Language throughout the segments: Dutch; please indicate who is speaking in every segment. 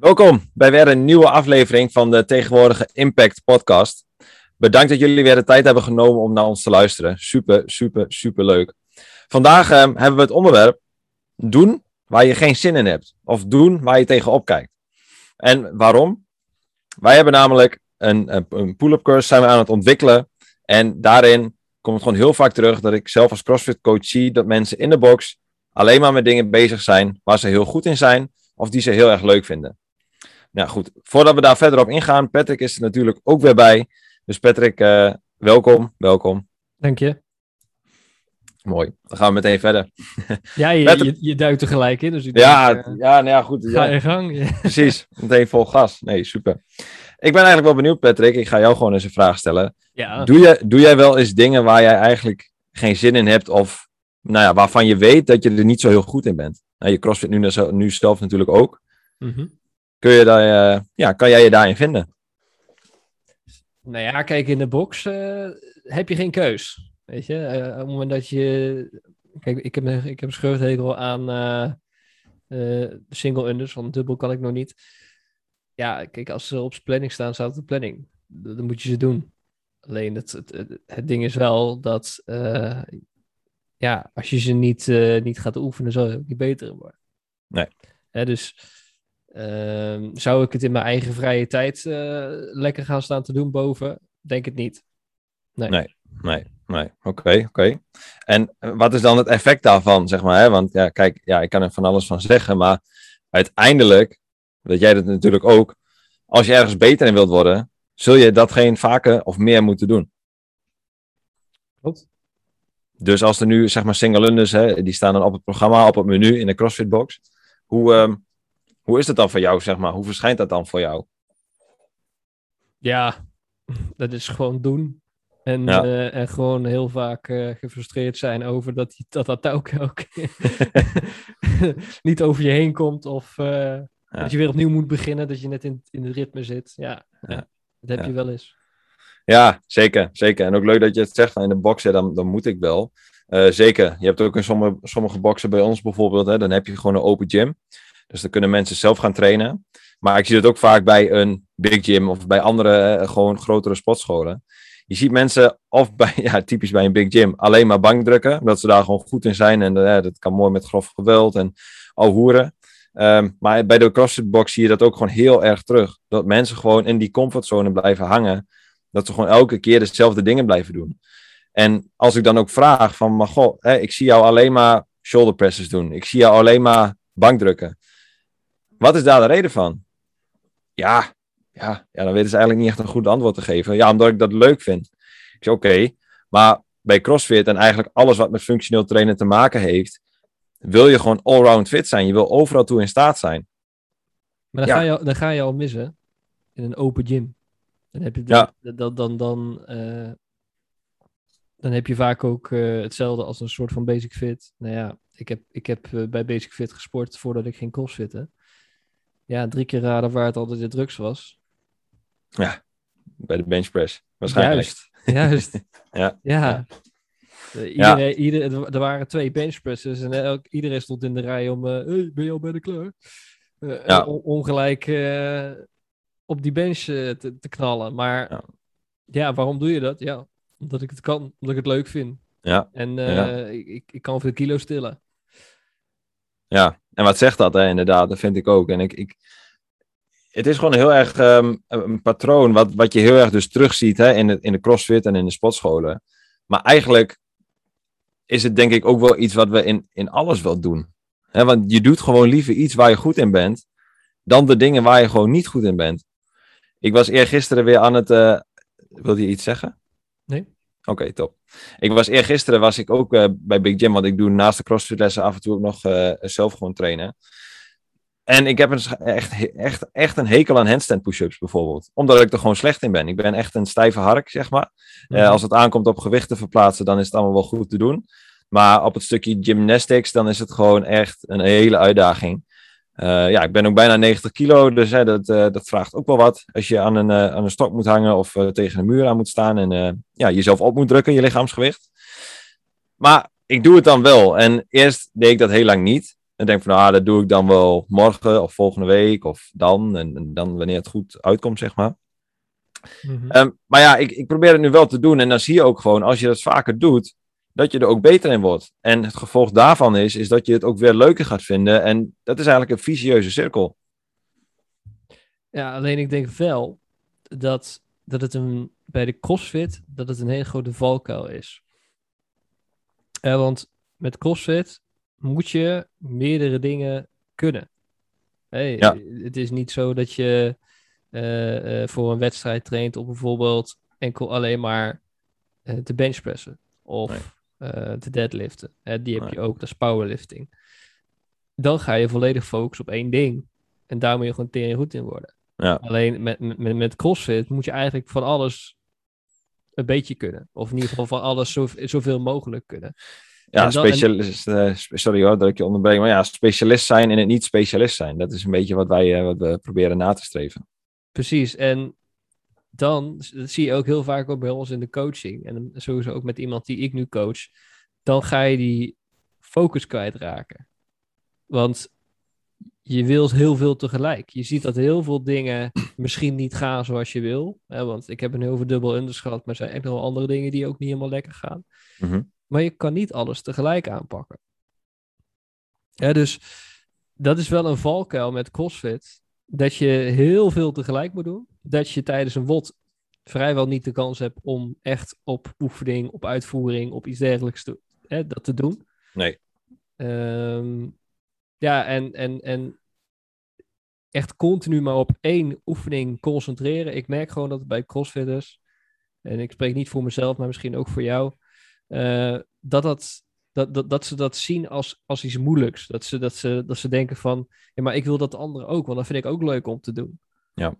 Speaker 1: Welkom bij weer een nieuwe aflevering van de tegenwoordige Impact Podcast. Bedankt dat jullie weer de tijd hebben genomen om naar ons te luisteren. Super, super, super leuk. Vandaag eh, hebben we het onderwerp doen waar je geen zin in hebt. Of doen waar je tegenop kijkt. En waarom? Wij hebben namelijk een, een pull-up cursus zijn we aan het ontwikkelen. En daarin komt het gewoon heel vaak terug dat ik zelf als CrossFit coach zie dat mensen in de box alleen maar met dingen bezig zijn waar ze heel goed in zijn of die ze heel erg leuk vinden. Nou goed, voordat we daar verder op ingaan, Patrick is er natuurlijk ook weer bij. Dus Patrick, uh, welkom, welkom.
Speaker 2: Dank je.
Speaker 1: Mooi, dan gaan we meteen verder.
Speaker 2: Ja, je, je, je, duikt er gelijk in. Dus
Speaker 1: ja, denk, uh, ja, nou ja, goed.
Speaker 2: Ga
Speaker 1: ja.
Speaker 2: je gang.
Speaker 1: Precies, meteen vol gas. Nee, super. Ik ben eigenlijk wel benieuwd, Patrick. Ik ga jou gewoon eens een vraag stellen.
Speaker 2: Ja.
Speaker 1: Doe, je, doe jij wel eens dingen waar jij eigenlijk geen zin in hebt of nou ja, waarvan je weet dat je er niet zo heel goed in bent? Nou, je crossfit nu, nu zelf natuurlijk ook.
Speaker 2: Mm -hmm.
Speaker 1: Kun je daar, uh, ja, kan jij je daarin vinden?
Speaker 2: Nou ja, kijk, in de box uh, heb je geen keus. Weet je, uh, op het moment dat je. Kijk, ik heb, ik heb scheurthekel aan single unders, want dubbel kan ik nog niet. Ja, kijk, als ze op zijn planning staan, staat het op planning. Dan moet je ze doen. Alleen het, het, het, ding is wel dat. ja, als je ze niet, niet gaat oefenen, zal je ook niet beter worden.
Speaker 1: Nee.
Speaker 2: Hè, dus. Uh, zou ik het in mijn eigen vrije tijd uh, lekker gaan staan te doen boven? Denk het niet. Nee,
Speaker 1: nee, nee. nee. Oké, okay, oké. Okay. En wat is dan het effect daarvan, zeg maar? Hè? Want ja, kijk, ja, ik kan er van alles van zeggen, maar uiteindelijk, weet jij dat natuurlijk ook, als je ergens beter in wilt worden, zul je datgene vaker of meer moeten doen.
Speaker 2: Klopt.
Speaker 1: Dus als er nu, zeg maar, single hè, die staan dan op het programma, op het menu in de CrossFit box. Hoe, um, hoe is dat dan voor jou, zeg maar? Hoe verschijnt dat dan voor jou?
Speaker 2: Ja, dat is gewoon doen. En,
Speaker 1: Ja.
Speaker 2: uh, en gewoon heel vaak uh, gefrustreerd zijn over dat die, dat, dat ook, ook niet over je heen komt. Of uh, ja. dat je weer opnieuw moet beginnen, dat je net in, in het ritme zit. Ja,
Speaker 1: Ja.
Speaker 2: dat heb je wel eens.
Speaker 1: Ja, zeker, zeker. En ook leuk dat je het zegt, van in de boxen, dan, dan moet ik wel. Eh, zeker. Je hebt ook in sommige, sommige boxen bij ons bijvoorbeeld, hè, dan heb je gewoon een open gym. Dus dan kunnen mensen zelf gaan trainen. Maar ik zie dat ook vaak bij een big gym of bij andere eh, gewoon grotere sportscholen. Je ziet mensen, of bij, ja, typisch bij een big gym, alleen maar bankdrukken. Omdat ze daar gewoon goed in zijn. En eh, dat kan mooi met grof geweld en al hoeren. Um, maar bij de CrossFit box zie je dat ook gewoon heel erg terug. Dat mensen gewoon in die comfortzone blijven hangen. Dat ze gewoon elke keer dezelfde dingen blijven doen. En als ik dan ook vraag van, maar goh, hè, ik zie jou alleen maar shoulder presses doen. Ik zie jou alleen maar bankdrukken. Wat is daar de reden van? Ja, ja, ja, dan weten ze eigenlijk niet echt een goed antwoord te geven. Ja, omdat ik dat leuk vind. Ik zeg, oké, okay, maar bij CrossFit en eigenlijk alles wat met functioneel trainen te maken heeft, wil je gewoon allround fit zijn. Je wil overal toe in staat zijn.
Speaker 2: Maar dan,
Speaker 1: Ja.
Speaker 2: ga, je, dan ga je al missen in een open gym. Dan heb je,
Speaker 1: Ja.
Speaker 2: dan, dan, dan, eh, dan heb je vaak ook eh, hetzelfde als een soort van basic fit. Nou ja, ik heb, ik heb eh, bij basic fit gesport voordat ik ging crossfitten. Ja, drie keer raden waar het altijd de drugs was.
Speaker 1: Bij de bench press, waarschijnlijk.
Speaker 2: Juist, juist.
Speaker 1: Ja.
Speaker 2: ja. Eh, iedereen, ieder, er waren twee benchpresses en elk, iedereen stond in de rij om... eh, hey, ben je al bij de kleur? Eh,
Speaker 1: Ja.
Speaker 2: on- ongelijk eh, op die bench eh, te, te knallen. Maar
Speaker 1: Ja.
Speaker 2: ja. waarom doe je dat? Ja, omdat ik het kan. Omdat ik het leuk vind.
Speaker 1: Ja.
Speaker 2: En eh,
Speaker 1: Ja.
Speaker 2: ik, ik, kan veel kilo's tillen.
Speaker 1: Ja, en wat zegt dat, hè, inderdaad, dat vind ik ook. En ik, ik, het is gewoon heel erg ehm, een patroon wat, wat je heel erg dus terugziet hè, in, de, in de crossfit en in de sportscholen. Maar eigenlijk is het denk ik ook wel iets wat we in, in alles wel doen. Want je doet gewoon liever iets waar je goed in bent, dan de dingen waar je gewoon niet goed in bent. Ik was eergisteren weer aan het... eh wilde je iets zeggen?
Speaker 2: Nee.
Speaker 1: Oké, top. Ik was eergisteren was ik ook eh, bij Big Jam, want ik doe naast de crossfitlessen af en toe ook nog eh, zelf gewoon trainen. En ik heb een, echt, echt, echt een hekel aan handstand push-ups bijvoorbeeld. Omdat ik er gewoon slecht in ben. Ik ben echt een stijve hark, zeg maar. Eh, als het aankomt op gewichten verplaatsen, dan is het allemaal wel goed te doen. Maar op het stukje gymnastics, dan is het gewoon echt een hele uitdaging. Eh, ja, ik ben ook bijna 90 kilo, dus hè, dat, eh, dat vraagt ook wel wat. Als je aan een, eh, aan een stok moet hangen of tegen een muur aan moet staan en ja, jezelf op moet drukken, je lichaamsgewicht. Maar ik doe het dan wel. En eerst deed ik dat heel lang niet. En denk van, ah, dat doe ik dan wel morgen of volgende week of dan. En, en dan wanneer het goed uitkomt, zeg maar.
Speaker 2: Mhm.
Speaker 1: Ehm, maar ja, ik, ik probeer het nu wel te doen. En dan zie je ook gewoon, als je dat vaker doet, dat je er ook beter in wordt. En het gevolg daarvan is, is dat je het ook weer leuker gaat vinden. En dat is eigenlijk een vicieuze cirkel.
Speaker 2: Ja, alleen ik denk wel dat, dat het een, bij de CrossFit dat het een hele grote valkuil is. Eh, want met CrossFit moet je meerdere dingen kunnen. Hey,
Speaker 1: Ja.
Speaker 2: Het is niet zo dat je eh, eh, voor een wedstrijd traint op bijvoorbeeld enkel alleen maar eh, te benchpressen of te deadliften. Hè, die heb
Speaker 1: Nee.
Speaker 2: je ook, dat is powerlifting. Dan ga je volledig focussen op één ding. En daar moet je gewoon tering goed in worden.
Speaker 1: Ja.
Speaker 2: Alleen met, met, met CrossFit moet je eigenlijk van alles een beetje kunnen. Of in ieder geval van alles zo, zoveel mogelijk kunnen.
Speaker 1: Ja,
Speaker 2: En en-
Speaker 1: specialist, eh, sorry hoor dat ik je onderbreek, maar ja, specialist zijn in het niet specialist zijn. Dat is een beetje wat wij eh, wat we proberen na te streven.
Speaker 2: Precies. En dan, dat zie je ook heel vaak ook bij ons in de coaching. En sowieso ook met iemand die ik nu coach. Dan ga je die focus kwijtraken. Want je wilt heel veel tegelijk. Je ziet dat heel veel dingen misschien niet gaan zoals je wil. Hè, want ik heb een heel veel dubbel underschat. Maar er zijn echt nog wel andere dingen die ook niet helemaal lekker gaan.
Speaker 1: Mhm.
Speaker 2: Maar je kan niet alles tegelijk aanpakken. Dus dat is wel een valkuil met CrossFit. Dat je heel veel tegelijk moet doen. Dat je tijdens een WOD vrijwel niet de kans hebt om echt op oefening, op uitvoering, op iets dergelijks te, hè, dat te doen.
Speaker 1: Nee.
Speaker 2: Ehm, ja, en, en, en echt continu maar op één oefening concentreren. Ik merk gewoon dat bij crossfitters, en ik spreek niet voor mezelf, maar misschien ook voor jou, eh, dat, dat, dat, dat, dat ze dat zien als, als iets moeilijks. Dat ze, dat, ze, dat ze denken van, ja, maar ik wil dat de anderen ook, want dat vind ik ook leuk om te doen.
Speaker 1: Ja,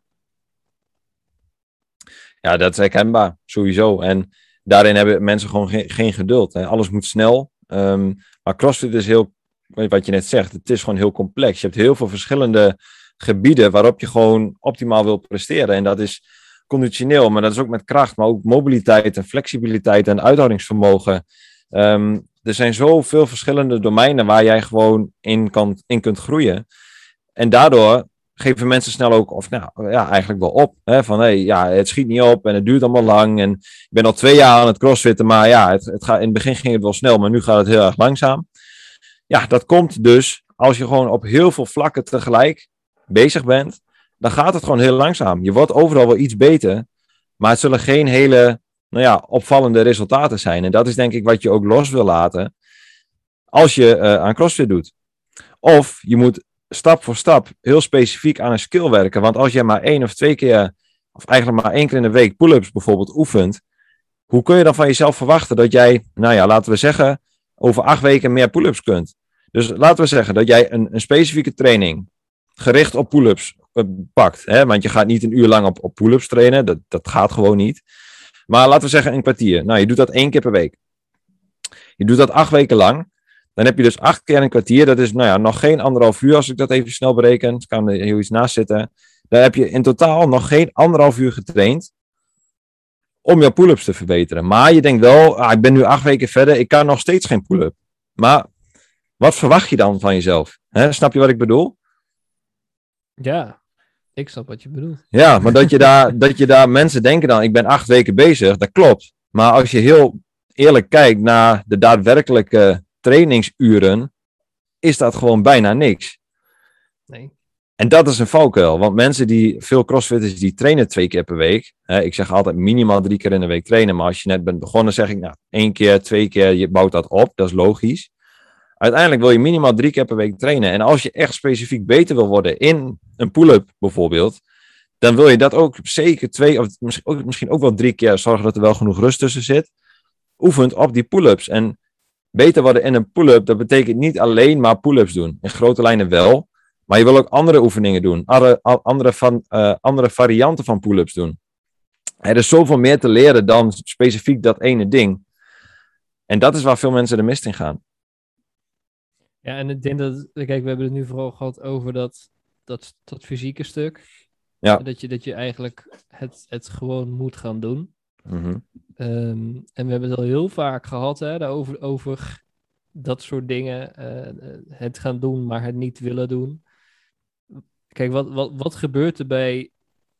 Speaker 1: dat is herkenbaar, sowieso. En daarin hebben mensen gewoon geen, geen geduld. Hè. Alles moet snel. Ehm, maar CrossFit is heel, wat je net zegt, het is gewoon heel complex. Je hebt heel veel verschillende gebieden waarop je gewoon optimaal wil presteren. En dat is conditioneel, maar dat is ook met kracht, maar ook mobiliteit en flexibiliteit en uithoudingsvermogen. Ehm, er zijn zoveel verschillende domeinen waar jij gewoon in, kan, in kunt groeien. En daardoor geven mensen snel ook, of nou ja, eigenlijk wel op. Hè, van hey, ja, het schiet niet op en het duurt allemaal lang. En ik ben al twee jaar aan het crossfitten, maar ja, het, het gaat, in het begin ging het wel snel, maar nu gaat het heel erg langzaam. Ja, dat komt dus als je gewoon op heel veel vlakken tegelijk bezig bent, dan gaat het gewoon heel langzaam. Je wordt overal wel iets beter, maar het zullen geen hele nou ja, opvallende resultaten zijn. En dat is denk ik wat je ook los wil laten als je eh, aan CrossFit doet. Of je moet stap voor stap heel specifiek aan een skill werken. Want als je maar één of twee keer, of eigenlijk maar één keer in de week pull-ups bijvoorbeeld oefent, hoe kun je dan van jezelf verwachten dat jij, nou ja, laten we zeggen, over acht weken meer pull-ups kunt? Dus laten we zeggen dat jij een, een specifieke training gericht op pull-ups eh, pakt. Hè? Want je gaat niet een uur lang op, op pull-ups trainen, dat, dat gaat gewoon niet. Maar laten we zeggen een kwartier. Nou, je doet dat één keer per week. Je doet dat acht weken lang. Dan heb je dus acht keer een kwartier. Dat is nou ja, nog geen anderhalf uur als ik dat even snel bereken. Ik kan er heel iets naast zitten. Dan heb je in totaal nog geen anderhalf uur getraind om jouw pull-ups te verbeteren. Maar je denkt wel, ah, ik ben nu acht weken verder, ik kan nog steeds geen pull-up. Maar wat verwacht je dan van jezelf? Snap je wat ik bedoel?
Speaker 2: Ja, ik snap wat je bedoelt.
Speaker 1: Ja, maar dat je, daar, dat je daar mensen denken dan, ik ben acht weken bezig, dat klopt. Maar als je heel eerlijk kijkt naar de daadwerkelijke trainingsuren, is dat gewoon bijna niks.
Speaker 2: Nee.
Speaker 1: En dat is een valkuil, want mensen die, veel crossfitters, die trainen twee keer per week. Hè, ik zeg altijd minimaal drie keer in de week trainen, maar als je net bent begonnen, zeg ik nou, één keer, twee keer, je bouwt dat op, dat is logisch. Uiteindelijk wil je minimaal drie keer per week trainen. En als je echt specifiek beter wil worden in een pull-up bijvoorbeeld, dan wil je dat ook zeker twee of misschien ook, misschien ook wel drie keer zorgen dat er wel genoeg rust tussen zit. Oefent op die pull-ups. En beter worden in een pull-up, dat betekent niet alleen maar pull-ups doen. In grote lijnen wel. Maar je wil ook andere oefeningen doen. Andere, andere, van, uh, andere varianten van pull-ups doen. Er is zoveel meer te leren dan specifiek dat ene ding. En dat is waar veel mensen de mist in gaan.
Speaker 2: Ja, en ik denk dat, kijk, we hebben het nu vooral gehad over dat, dat, dat fysieke stuk.
Speaker 1: Ja.
Speaker 2: Dat je, dat je eigenlijk het, het gewoon moet gaan doen.
Speaker 1: Mm -hmm.
Speaker 2: um, en we hebben het al heel vaak gehad hè, over, over dat soort dingen. eh, het gaan doen, maar het niet willen doen. Kijk, wat, wat, wat gebeurt er bij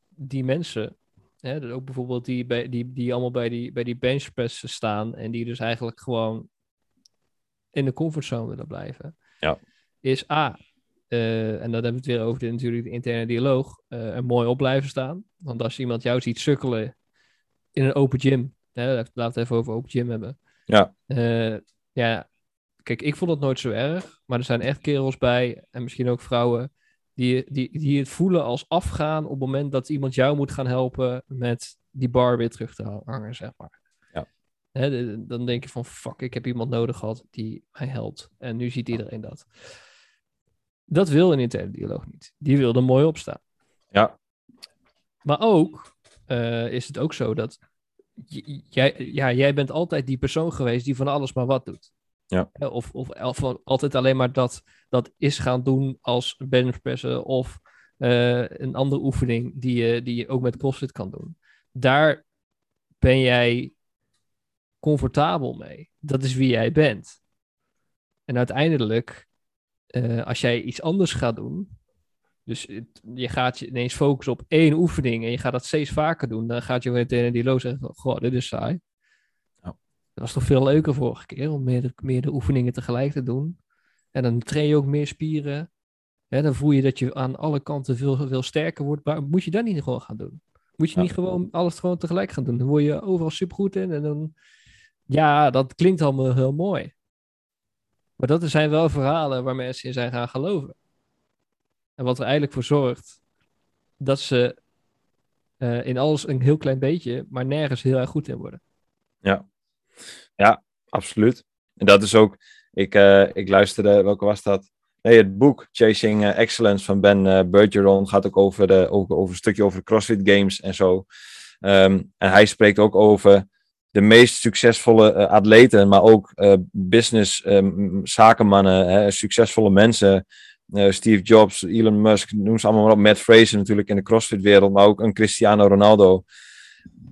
Speaker 2: die mensen? Hè, dus ook bijvoorbeeld die, bij, die, die allemaal bij die, bij die benchpress staan. En die dus eigenlijk gewoon in de comfortzone willen blijven.
Speaker 1: Ja.
Speaker 2: Is A, eh, en dan hebben we het weer over de, natuurlijk de interne dialoog, eh, er mooi op blijven staan. Want als iemand jou ziet sukkelen in een open gym, hè, laten we het even over open gym hebben.
Speaker 1: Ja.
Speaker 2: Eh, ja, kijk, ik vond het nooit zo erg, maar er zijn echt kerels bij, en misschien ook vrouwen, die, die, die het voelen als afgaan op het moment dat iemand jou moet gaan helpen met die bar weer terug te hangen, zeg maar.
Speaker 1: Ja.
Speaker 2: Hè, de- dan denk je van, fuck, ik heb iemand nodig gehad die mij helpt. En nu ziet iedereen dat. Dat wil een interne dialoog niet. Die wil er mooi op staan.
Speaker 1: Ja.
Speaker 2: Maar ook eh, is het ook zo dat jij, ja, jij bent altijd die persoon geweest die van alles maar wat doet.
Speaker 1: Ja.
Speaker 2: Of, of, of altijd alleen maar dat, dat is gaan doen als benchpressen of eh, een andere oefening die je, die je ook met CrossFit kan doen. Daar ben jij comfortabel mee. Dat is wie jij bent. En uiteindelijk, eh, als jij iets anders gaat doen, dus het- je gaat je ineens focussen op één oefening en je gaat dat steeds vaker doen, dan gaat je meteen in die loos zeggen, goh, dit is saai. Dat was toch veel leuker vorige keer, om meerdere, meerdere oefeningen tegelijk te doen. En dan train je ook meer spieren. Hè, dan voel je dat je aan alle kanten veel, veel sterker wordt. Maar moet je dat niet gewoon gaan doen? Moet je
Speaker 1: Ja.
Speaker 2: niet gewoon alles gewoon tegelijk gaan doen? Dan word je overal supergoed in en dan... Ja, dat klinkt allemaal heel mooi. Maar dat zijn wel verhalen waar mensen in zijn gaan geloven. En wat er eigenlijk voor zorgt dat ze eh, in alles een heel klein beetje, maar nergens heel erg goed in worden.
Speaker 1: Absoluut. En dat is ook, ik, eh, ik luisterde, welke was dat? Nee, het boek Chasing eh, Excellence van Ben Bergeron gaat ook over, de, over, over een stukje over de CrossFit Games en zo. Ehm, en hij spreekt ook over de meest succesvolle atleten, maar ook eh, business ehm, hè, succesvolle mensen. Eh, Steve Jobs, Elon Musk, noem ze allemaal maar op. Matt Fraser natuurlijk in de CrossFit-wereld, maar ook een Cristiano Ronaldo.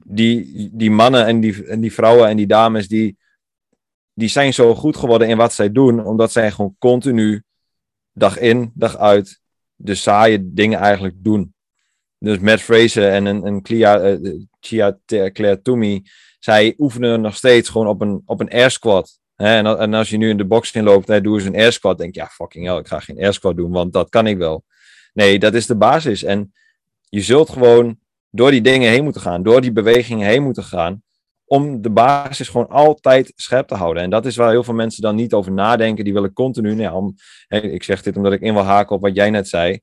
Speaker 1: Die, die mannen en die, en die vrouwen en die dames, die, die zijn zo goed geworden in wat zij doen, omdat zij gewoon continu, dag in, dag uit, de saaie dingen eigenlijk doen. Dus Matt Fraser en een, een Clea, eh, Chia Claire Toomey, zij oefenen nog steeds gewoon op een, op een air squat. En, als je nu in de box inloopt en doe eens een air squat, denk je, ja, fucking hell, ik ga geen air squat doen, want dat kan ik wel. Nee, dat is de basis. En je zult gewoon door die dingen heen moeten gaan, door die bewegingen heen moeten gaan, om de basis gewoon altijd scherp te houden. En dat is waar heel veel mensen dan niet over nadenken. Die willen continu, nou ik zeg dit omdat ik in wil haken op wat jij net zei,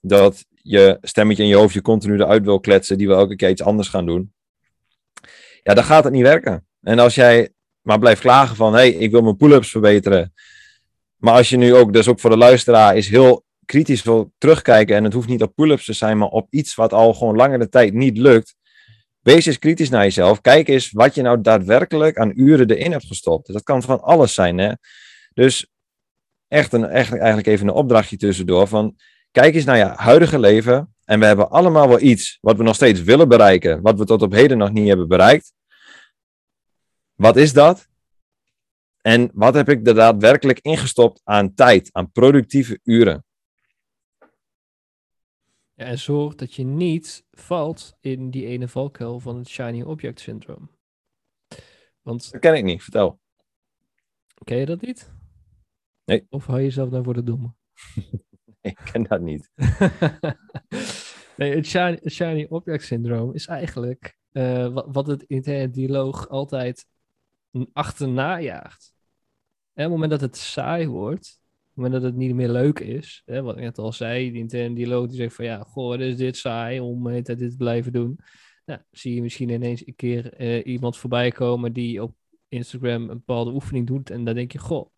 Speaker 1: dat je stemmetje in je hoofd je continu eruit wil kletsen, die wil elke keer iets anders gaan doen. Ja, dan gaat het niet werken. En als jij maar blijft klagen van, hé, hey, ik wil mijn pull-ups verbeteren. Maar als je nu ook, dus ook voor de luisteraar, is heel kritisch wil terugkijken, en het hoeft niet op pull-ups te zijn, maar op iets wat al gewoon langere tijd niet lukt, Wees eens kritisch naar jezelf. Kijk eens wat je nou daadwerkelijk aan uren erin hebt gestopt. Dat kan van alles zijn. Hè? Dus echt, een, echt eigenlijk even een opdrachtje tussendoor. Van, kijk eens naar je huidige leven. En we hebben allemaal wel iets wat we nog steeds willen bereiken. Wat we tot op heden nog niet hebben bereikt. Wat is dat? En wat heb ik er daadwerkelijk ingestopt aan tijd, aan productieve uren?
Speaker 2: Ja, en zorg dat je niet valt in die ene valkuil van het shiny object syndroom. Want
Speaker 1: Dat ken ik niet, vertel.
Speaker 2: ken je dat niet?
Speaker 1: Nee.
Speaker 2: Of hou je jezelf nou voor de domme?
Speaker 1: Ik ken dat niet.
Speaker 2: nee, het shiny, het shiny object syndroom is eigenlijk eh, wat, wat het interne dialoog altijd achterna jaagt. En op het moment dat het saai wordt, op het moment dat het niet meer leuk is, hè, wat ik net al zei, die interne dialoog die zegt van ja, goh, wat is dit saai om tijd dit te blijven doen. Nou, zie je misschien ineens een keer eh, iemand voorbij komen die op Instagram een bepaalde oefening doet en dan denk je, goh,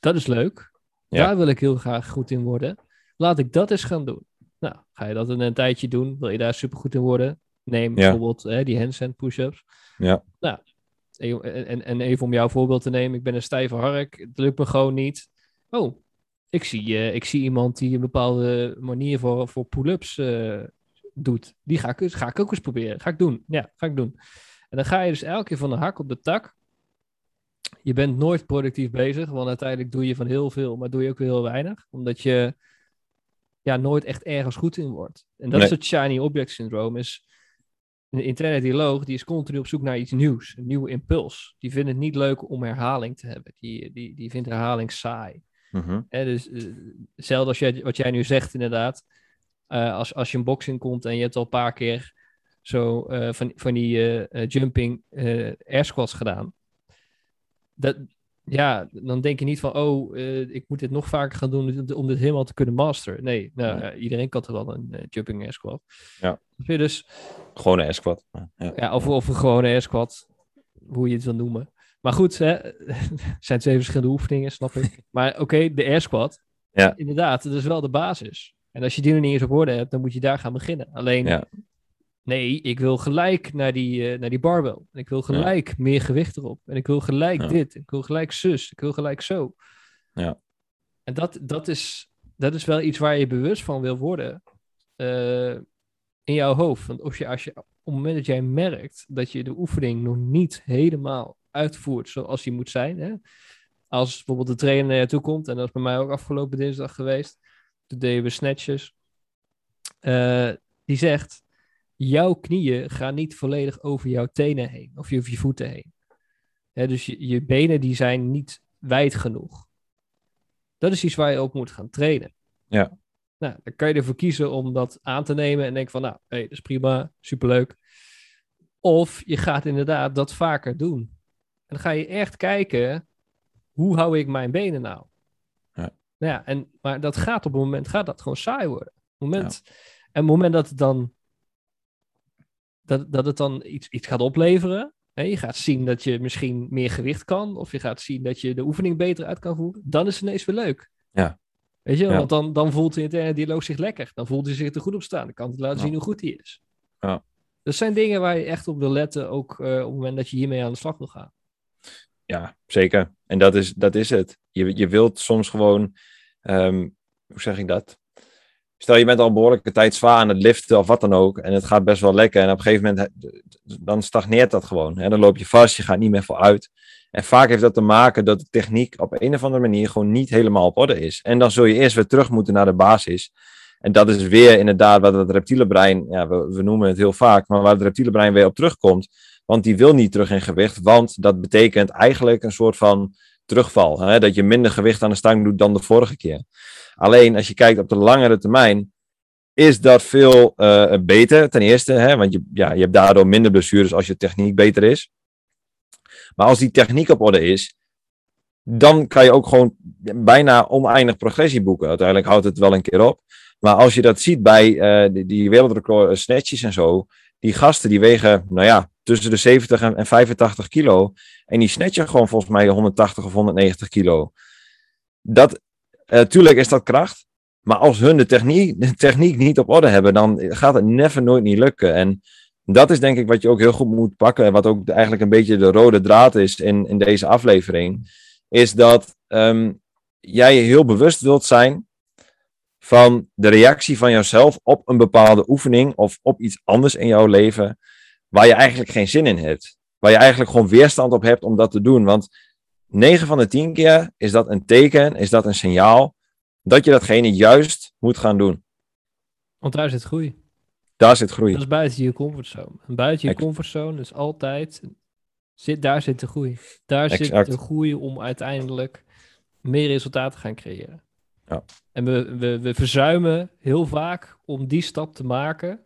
Speaker 2: dat is leuk.
Speaker 1: Ja.
Speaker 2: Daar wil ik heel graag goed in worden. Laat ik dat eens gaan doen. Nou, ga je dat in een tijdje doen? Wil je daar super goed in worden? Neem
Speaker 1: Ja.
Speaker 2: bijvoorbeeld hè, die handstand push-ups.
Speaker 1: Ja.
Speaker 2: Nou, en, en, en even om jouw voorbeeld te nemen. Ik ben een stijve hark. Het lukt me gewoon niet. Oh, ik zie, eh, ik zie iemand die een bepaalde manier voor, voor pull-ups eh, doet. Die ga ik, ga ik ook eens proberen. Ga ik doen. Ja, ga ik doen. En dan ga je dus elke keer van de hak op de tak. je bent nooit productief bezig, want uiteindelijk doe je van heel veel, maar doe je ook weer heel weinig. Omdat je ja, nooit echt ergens goed in wordt. En dat is het shiny object syndroom. Is een interne die is continu op zoek naar iets nieuws, een nieuwe impuls. Die vindt het niet leuk om herhaling te hebben. Die, die, die vindt herhaling saai.
Speaker 1: Mhm.
Speaker 2: dus uh, als jij, wat jij nu zegt inderdaad, uh, als, als je een boxing komt en je hebt al een paar keer zo uh, van, van die jumping air squats gedaan. Dat, ja, dan denk je niet van, oh, ik moet dit nog vaker gaan doen om dit helemaal te kunnen masteren. Nee, nou, iedereen kan toch wel een jumping air squat.
Speaker 1: Ja.
Speaker 2: Dus,
Speaker 1: gewone air squat.
Speaker 2: Ja, ja of, of een gewone air squat, hoe je het wil noemen. Maar goed, hè, zijn twee verschillende oefeningen, snap ik. Maar oké, de air squat,
Speaker 1: ja.
Speaker 2: inderdaad, dat is wel de basis. En als je die nog niet eens op orde hebt, dan moet je daar gaan beginnen. Alleen,
Speaker 1: ja.
Speaker 2: Nee, ik wil gelijk naar die, uh, naar die barbell. En ik wil gelijk meer gewicht erop. En ik wil gelijk dit. Ik wil gelijk zus. Ik wil gelijk zo.
Speaker 1: Ja.
Speaker 2: En dat, dat, is, dat is wel iets waar je bewust van wil worden. Uh, in jouw hoofd. Want als je, als je, op het moment dat jij merkt dat je de oefening nog niet helemaal uitvoert zoals die moet zijn. Hè? Als bijvoorbeeld de trainer naar je toe komt, en dat is bij mij ook afgelopen dinsdag geweest. Toen deden we snatches. Uh, die zegt, jouw knieën gaan niet volledig over jouw tenen heen. Of over je voeten heen. Dus je, je benen die zijn niet wijd genoeg. Dat is iets waar je op moet gaan trainen.
Speaker 1: Ja.
Speaker 2: Nou, dan kan je ervoor kiezen om dat aan te nemen en denk van, nou, hey, dat is prima, superleuk. Of je gaat inderdaad dat vaker doen. En dan ga je echt kijken, hoe hou ik mijn benen nou?
Speaker 1: Ja.
Speaker 2: Nou ja, en, maar dat gaat op een moment, gaat dat gewoon saai worden. Moment, En op het moment dat het dan, dat, dat het dan iets, iets gaat opleveren, hè, je gaat zien dat je misschien meer gewicht kan, of je gaat zien dat je de oefening beter uit kan voeren, dan is het ineens weer leuk.
Speaker 1: Ja.
Speaker 2: Weet je, want dan, dan voelt de interne dialoog zich lekker. Dan voelt hij zich er goed op staan. Dan kan hij laten zien hoe goed hij is.
Speaker 1: Ja.
Speaker 2: Dat zijn dingen waar je echt op wil letten, ook uh, op het moment dat je hiermee aan de slag wil gaan.
Speaker 1: Ja, zeker. En dat is, dat is het. Je, je wilt soms gewoon, um, hoe zeg ik dat? Stel je bent al behoorlijke tijd zwaar aan het liften of wat dan ook. En het gaat best wel lekker. En op een gegeven moment, dan stagneert dat gewoon. Hè? Dan loop je vast, je gaat niet meer vooruit. En vaak heeft dat te maken dat de techniek op een of andere manier gewoon niet helemaal op orde is. En dan zul je eerst weer terug moeten naar de basis. En dat is weer inderdaad wat het reptiele brein, ja, we, we noemen het heel vaak, maar waar het reptiele brein weer op terugkomt. Want die wil niet terug in gewicht, want dat betekent eigenlijk een soort van terugval. Hè? Dat je minder gewicht aan de stang doet dan de vorige keer. Alleen als je kijkt op de langere termijn, is dat veel uh, beter. Ten eerste, hè? want je, ja, je hebt daardoor minder blessures als je techniek beter is. Maar als die techniek op orde is, dan kan je ook gewoon bijna oneindig progressie boeken. Uiteindelijk houdt het wel een keer op. Maar als je dat ziet bij uh, die, die wereldrecord snatches en zo, die gasten die wegen, nou ja, tussen de 70 en, 85 kilo. En die snatchen gewoon volgens mij 180 of 190 kilo. Dat, uh, tuurlijk is dat kracht. Maar als hun de techniek, de techniek niet op orde hebben, dan gaat het never nooit niet lukken. En dat is denk ik wat je ook heel goed moet pakken. En wat ook eigenlijk een beetje de rode draad is in, in deze aflevering. Is dat um, jij heel bewust wilt zijn van de reactie van jezelf op een bepaalde oefening of op iets anders in jouw leven waar je eigenlijk geen zin in hebt. Waar je eigenlijk gewoon weerstand op hebt om dat te doen. Want 9 van de 10 keer is dat een teken, is dat een signaal dat je datgene juist moet gaan doen.
Speaker 2: Want daar zit groei.
Speaker 1: Daar zit groei.
Speaker 2: Dat is buiten je comfortzone. En buiten je comfortzone is altijd, zit, daar zit de groei. Daar zit de groei om uiteindelijk meer resultaten te gaan creëren.
Speaker 1: Ja.
Speaker 2: En we, we, we verzuimen heel vaak om die stap te maken,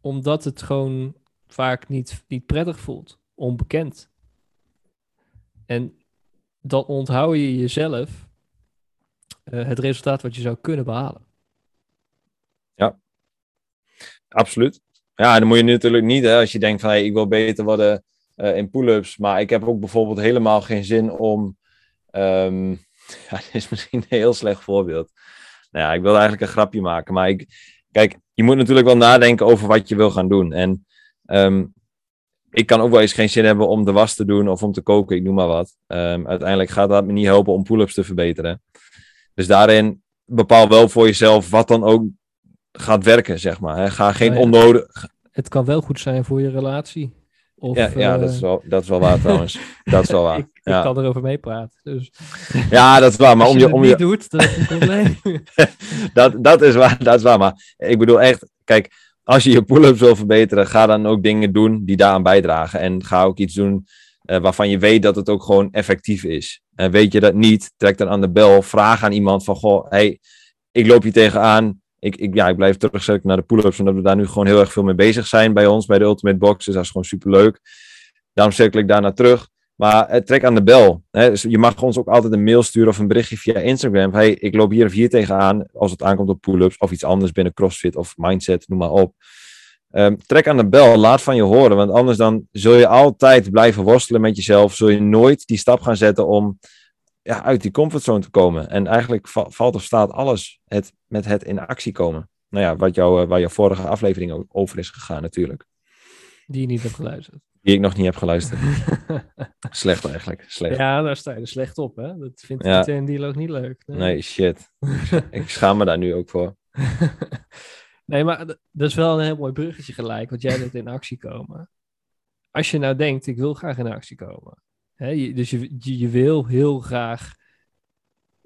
Speaker 2: omdat het gewoon vaak niet, niet prettig voelt, onbekend. En dan onthoud je jezelf uh, het resultaat wat je zou kunnen behalen.
Speaker 1: Ja, absoluut. Ja, dan moet je natuurlijk niet, hè, als je denkt van hey, ik wil beter worden uh, in pull-ups, maar ik heb ook bijvoorbeeld helemaal geen zin om. Um, ja, dit is misschien een heel slecht voorbeeld. Nou ja, ik wil eigenlijk een grapje maken, maar ik, kijk, je moet natuurlijk wel nadenken over wat je wil gaan doen. En um, ik kan ook wel eens geen zin hebben om de was te doen of om te koken, ik noem maar wat. Um, uiteindelijk gaat dat me niet helpen om pull-ups te verbeteren. Dus daarin bepaal wel voor jezelf wat dan ook gaat werken, zeg maar. Hè. Ga geen onnodig...
Speaker 2: Het kan wel goed zijn voor je relatie. Of,
Speaker 1: ja, ja dat,
Speaker 2: eh,
Speaker 1: is wel, dat is wel waar trouwens. Dat is wel waar.
Speaker 2: ik, ik
Speaker 1: ja.
Speaker 2: kan erover meepraten. Dus
Speaker 1: ja, dat is waar. Maar om
Speaker 2: je,
Speaker 1: om
Speaker 2: niet
Speaker 1: je,
Speaker 2: doet, is het een probleem.
Speaker 1: dat, dat, is waar, dat is waar. Maar ik bedoel echt, kijk, als je je pull-ups wil verbeteren, ga dan ook dingen doen die daaraan bijdragen. En ga ook iets doen eh, waarvan je weet dat het ook gewoon effectief is. En weet je dat niet, trek dan aan de bel, vraag aan iemand van, goh, hey, ik loop hier tegenaan. Ik, ik, ja, ik blijf terugzetten naar de pull-ups, omdat we daar nu gewoon heel erg veel mee bezig zijn bij ons, bij de Ultimate Box. Dus dat is gewoon superleuk. Daarom cirkel ik daarna terug. Maar eh, trek aan de bel. Hè. Dus je mag ons ook altijd een mail sturen of een berichtje via Instagram. Hey, ik loop hier of hier tegenaan als het aankomt op pull-ups of iets anders binnen CrossFit of mindset, noem maar op. Ehm, trek aan de bel, laat van je horen, want anders dan zul je altijd blijven worstelen met jezelf. Zul je nooit die stap gaan zetten om ja, uit die comfortzone te komen. En eigenlijk va- valt of staat alles het, met het in actie komen. Nou ja, wat jou, eh, waar jouw vorige aflevering over is gegaan natuurlijk.
Speaker 2: Die je niet hebt geluisterd.
Speaker 1: Die ik nog niet heb geluisterd. Slecht eigenlijk, slecht.
Speaker 2: ja, daar sta je er slecht op, hè? Dat vindt
Speaker 1: Ja.
Speaker 2: Pieter en Dialoog niet leuk.
Speaker 1: Nee, shit. ik schaam me daar nu ook voor.
Speaker 2: nee, maar dat is wel een heel mooi bruggetje gelijk, want jij wilt in actie komen. Als je nou denkt, ik wil graag in actie komen. Hè, dus je, je, je wil heel graag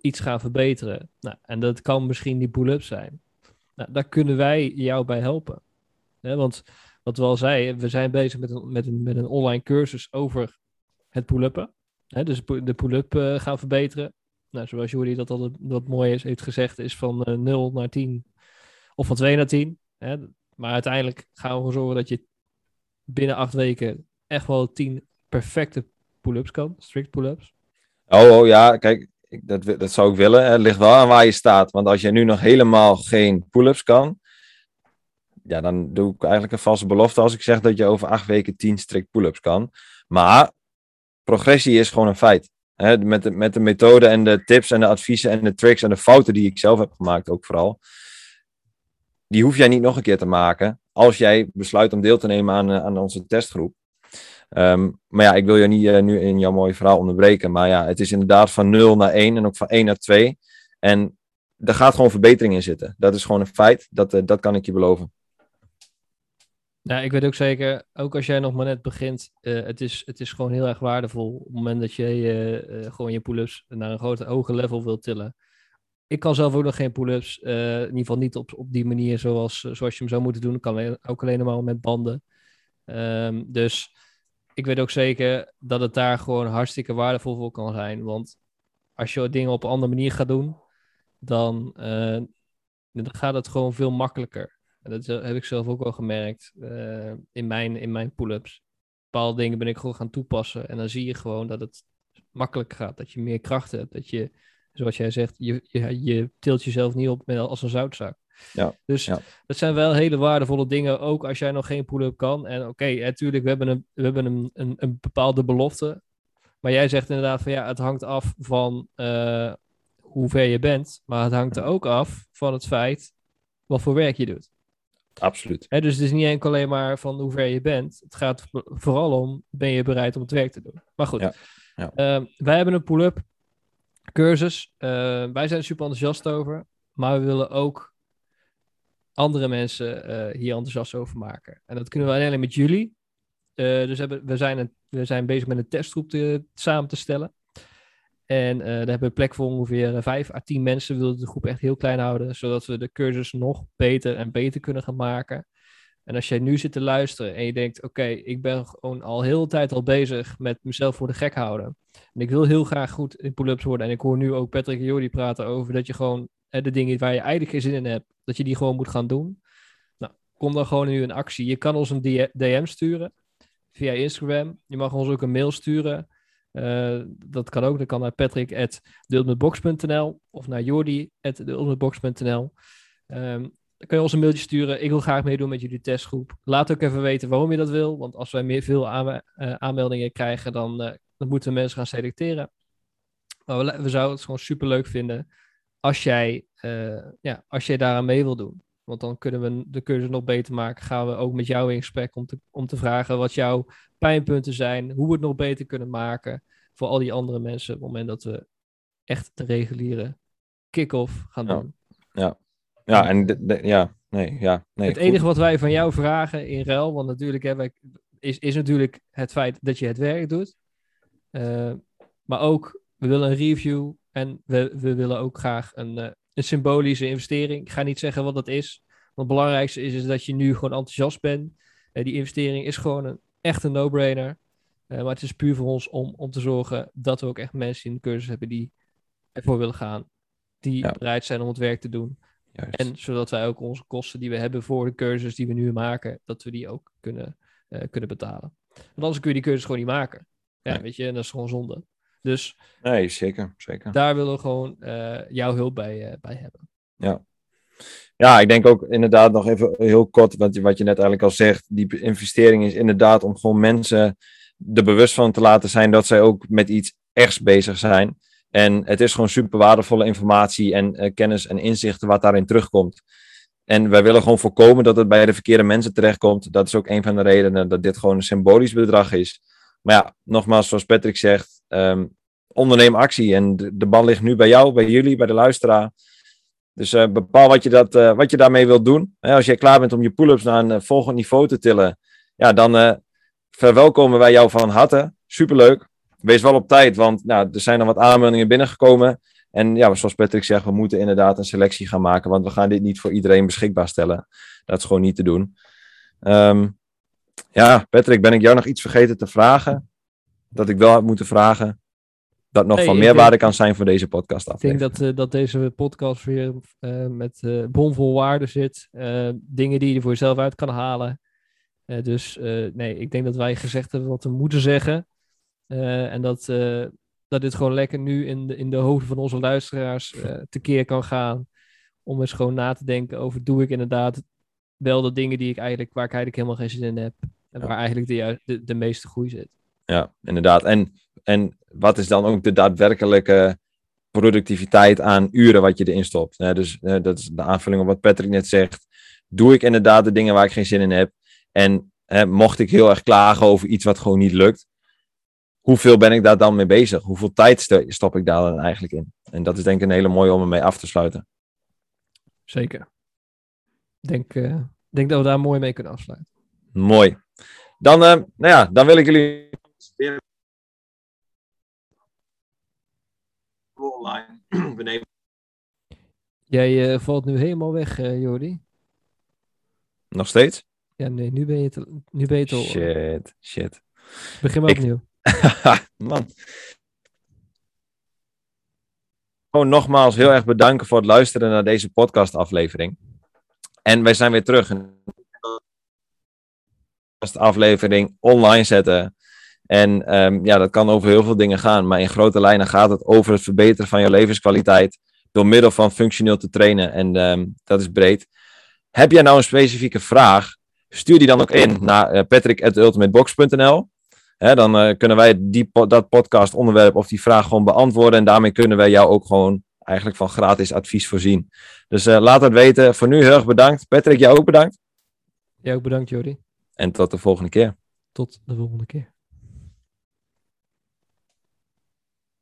Speaker 2: iets gaan verbeteren. Nou, en dat kan misschien die pull-up zijn. Nou, daar kunnen wij jou bij helpen. Hè, want wat we al zeiden, we zijn bezig met een, met een, met een online cursus over het pull-uppen. Dus de pull-up eh, gaan verbeteren. Nou, zoals Jordi dat altijd wat mooi is, heeft gezegd, is van eh 0 naar 10 of van 2 naar 10. Hè? Maar uiteindelijk gaan we ervoor zorgen dat je binnen acht weken echt wel 10 perfecte pull-ups kan. Strict pull-ups.
Speaker 1: Oh, oh ja, kijk, ik, dat, dat zou ik willen. Het ligt wel aan waar je staat. Want als je nu nog helemaal geen pull-ups kan, ja, dan doe ik eigenlijk een valse belofte als ik zeg dat je over acht weken tien strikt pull-ups kan. Maar progressie is gewoon een feit. Met, de, met de methode en de tips en de adviezen en de tricks en de fouten die ik zelf heb gemaakt ook vooral. Die hoef jij niet nog een keer te maken als jij besluit om deel te nemen aan, eh, aan onze testgroep. Ehm, maar ja, ik wil je niet eh, nu in jouw mooie verhaal onderbreken. Maar ja, het is inderdaad van 0 naar 1 en ook van 1 naar 2. En er gaat gewoon verbetering in zitten. Dat is gewoon een feit. Dat, eh, dat kan ik je beloven.
Speaker 2: Nou, ik weet ook zeker, ook als jij nog maar net begint, eh, het, is, het is gewoon heel erg waardevol op het moment dat je eh, eh, gewoon je pull-ups naar een groter hoger level wilt tillen. Ik kan zelf ook nog geen pull-ups, in ieder geval niet op, op die manier zoals, zoals je hem zou moeten doen. Ik kan ook alleen maar met banden. Ehm, dus ik weet ook zeker dat het daar gewoon hartstikke waardevol voor kan zijn. Want als je dingen op een andere manier gaat doen, dan, dan gaat het gewoon veel makkelijker. En dat eh, heb ik zelf ook wel gemerkt eh, in mijn, in mijn pull-ups. Bepaalde dingen ben ik gewoon gaan toepassen. En dan zie je gewoon dat het makkelijk gaat. Dat je meer kracht hebt. Dat je, zoals jij zegt, je, je, je tilt jezelf niet op met, als een zoutzak.
Speaker 1: Ja,
Speaker 2: Dus
Speaker 1: ja.
Speaker 2: dat zijn wel hele waardevolle dingen. Ook als jij nog geen pull-up kan. En oké, natuurlijk, we hebben, een, we hebben een, een, een bepaalde belofte. Maar jij zegt inderdaad van ja, het hangt af van eh, hoe ver je bent. Maar het hangt er ook af van het feit wat voor werk je doet.
Speaker 1: Absoluut.
Speaker 2: Hè, dus het is niet enkel alleen maar van hoe ver je bent. Het gaat vo- vooral om, ben je bereid om het werk te doen. Maar goed,
Speaker 1: Ja, ja.
Speaker 2: Ehm, wij hebben een pull-up cursus. Eh, wij zijn er super enthousiast over. Maar we willen ook andere mensen eh, hier enthousiast over maken. En dat kunnen we alleen met jullie. Eh, dus hebben, we, zijn een, we zijn bezig met een testgroep te, samen te stellen. En eh, daar hebben we plek voor ongeveer eh, vijf à tien mensen. We willen de groep echt heel klein houden, zodat we de cursus nog beter en beter kunnen gaan maken. En als jij nu zit te luisteren en je denkt, oké, ik ben gewoon al heel de tijd al bezig met mezelf voor de gek houden. En ik wil heel graag goed in pull-ups worden. En ik hoor nu ook Patrick en Jordi praten over dat je gewoon eh, de dingen waar je eigenlijk geen zin in hebt, dat je die gewoon moet gaan doen. Nou, kom dan gewoon nu in actie. Je kan ons een DM sturen via Instagram. Je mag ons ook een mail sturen. Eh, dat kan ook. Dat kan naar patrick.deultmetbox.nl of naar jordi.deultmetbox.nl. Ehm dan kun je ons een mailtje sturen. Ik wil graag meedoen met jullie testgroep. Laat ook even weten waarom je dat wil. Want als wij meer veel eh, aanmeldingen krijgen, dan, eh, dan moeten we mensen gaan selecteren. Maar we, zouden het gewoon super leuk vinden als jij, ja, als jij daaraan mee wil doen. Want dan kunnen we de cursus nog beter maken. Gaan we ook met jou in gesprek om te, om te vragen wat jouw pijnpunten zijn. Hoe we het nog beter kunnen maken voor al die andere mensen. Op het moment dat we echt de reguliere kick-off gaan
Speaker 1: Ja.
Speaker 2: doen.
Speaker 1: Ja, en de- de- ja, nee, ja, nee.
Speaker 2: het
Speaker 1: goed.
Speaker 2: enige wat wij van jou vragen in ruil, want natuurlijk, wij, is, is natuurlijk het feit dat je het werk doet. Uh, maar ook, we willen een review en we, we willen ook graag een, uh, een symbolische investering. Ik ga niet zeggen wat dat is. Want het belangrijkste is, is dat je nu gewoon enthousiast bent. Uh, die investering is gewoon een, echt een no-brainer. maar het is puur voor ons om, om te zorgen dat we ook echt mensen in de cursus hebben die ervoor willen gaan. Die ja. bereid zijn om het werk te doen.
Speaker 1: Juist.
Speaker 2: En zodat wij ook onze kosten die we hebben voor de cursus die we nu maken, dat we die ook kunnen, uh, kunnen betalen. Want anders kun je die cursus gewoon niet maken. Ja,
Speaker 1: Nee.
Speaker 2: weet je, en dat is gewoon zonde. Dus
Speaker 1: Nee, zeker. zeker.
Speaker 2: daar willen we gewoon uh, jouw hulp bij, uh, bij hebben.
Speaker 1: Ja, ik denk ook inderdaad nog even heel kort, wat je, wat je net eigenlijk al zegt. Die investering is inderdaad om gewoon mensen er bewust van te laten zijn dat zij ook met iets echts bezig zijn. En het is gewoon super waardevolle informatie en uh, kennis en inzichten wat daarin terugkomt. En wij willen gewoon voorkomen dat het bij de verkeerde mensen terechtkomt. Dat is ook een van de redenen dat dit gewoon een symbolisch bedrag is. Maar ja, nogmaals, zoals Patrick zegt, um, onderneem actie. En de, de, bal ligt nu bij jou, bij jullie, bij de luisteraar. Dus uh, bepaal wat je, dat, uh, wat je daarmee wilt doen. Als jij klaar bent om je pull-ups naar een volgend niveau te tillen, ja, dan verwelkomen wij jou van harte. Superleuk wees wel op tijd, want nou, er zijn er wat aanmeldingen binnengekomen. En ja, zoals Patrick zegt, we moeten inderdaad een selectie gaan maken, want we gaan dit niet voor iedereen beschikbaar stellen. Dat is gewoon niet te doen. Um, ja, Patrick, ben ik jou nog iets vergeten te vragen? Dat ik wel had moeten vragen? Dat nog
Speaker 2: Nee,
Speaker 1: van meerwaarde
Speaker 2: denk-
Speaker 1: kan zijn voor deze podcast
Speaker 2: Ik denk dat, eh, dat deze podcast weer eh, met eh bomvol waarde zit. Dingen die je er voor jezelf uit kan halen. Dus nee, ik denk dat wij gezegd hebben wat we moeten zeggen. En dat, dat dit gewoon lekker nu in de, in de hoofden van onze luisteraars tekeer kan gaan. Om eens gewoon na te denken over doe ik inderdaad wel de dingen die ik eigenlijk, waar ik eigenlijk helemaal geen zin in heb. En waar eigenlijk de, de, de meeste groei zit.
Speaker 1: Ja, inderdaad. En, en wat is dan ook de daadwerkelijke productiviteit aan uren wat je erin stopt? Hè, dus dat is de aanvulling op wat Patrick net zegt. Doe ik inderdaad de dingen waar ik geen zin in heb? En hè, mocht ik heel erg klagen over iets wat gewoon niet lukt, hoeveel ben ik daar dan mee bezig? Hoeveel tijd sto- stop ik daar dan eigenlijk in? En dat is denk ik een hele mooie om ermee af te sluiten.
Speaker 2: Zeker. Ik denk, eh, denk dat we daar mooi mee kunnen afsluiten.
Speaker 1: Mooi. Dan, eh, nou ja, dan wil ik jullie. Online. We nemen
Speaker 2: Jij eh, valt nu helemaal weg, eh Jordi.
Speaker 1: nog steeds.
Speaker 2: Ja, nee, nu ben je te, nu ben je te.
Speaker 1: Shit, shit.
Speaker 2: Begin maar
Speaker 1: Ik-
Speaker 2: opnieuw.
Speaker 1: Man. Gewoon nogmaals heel erg bedanken voor het luisteren naar deze podcastaflevering. En wij zijn weer terug. Een aflevering online zetten. En ehm, ja, dat kan over heel veel dingen gaan. Maar in grote lijnen gaat het over het verbeteren van je levenskwaliteit. Door middel van functioneel te trainen. En ehm, dat is breed. Heb jij nou een specifieke vraag? Stuur die dan ook in naar uh, patrick.ultimatebox.nl. Dan eh, kunnen wij die, dat podcast onderwerp of die vraag gewoon beantwoorden. En daarmee kunnen wij jou ook gewoon eigenlijk van gratis advies voorzien. Dus eh, laat het weten. Voor nu heel erg bedankt. Patrick, jou ook bedankt.
Speaker 2: Jij ook bedankt, Jordi.
Speaker 1: En tot de volgende keer.
Speaker 2: Tot de volgende keer.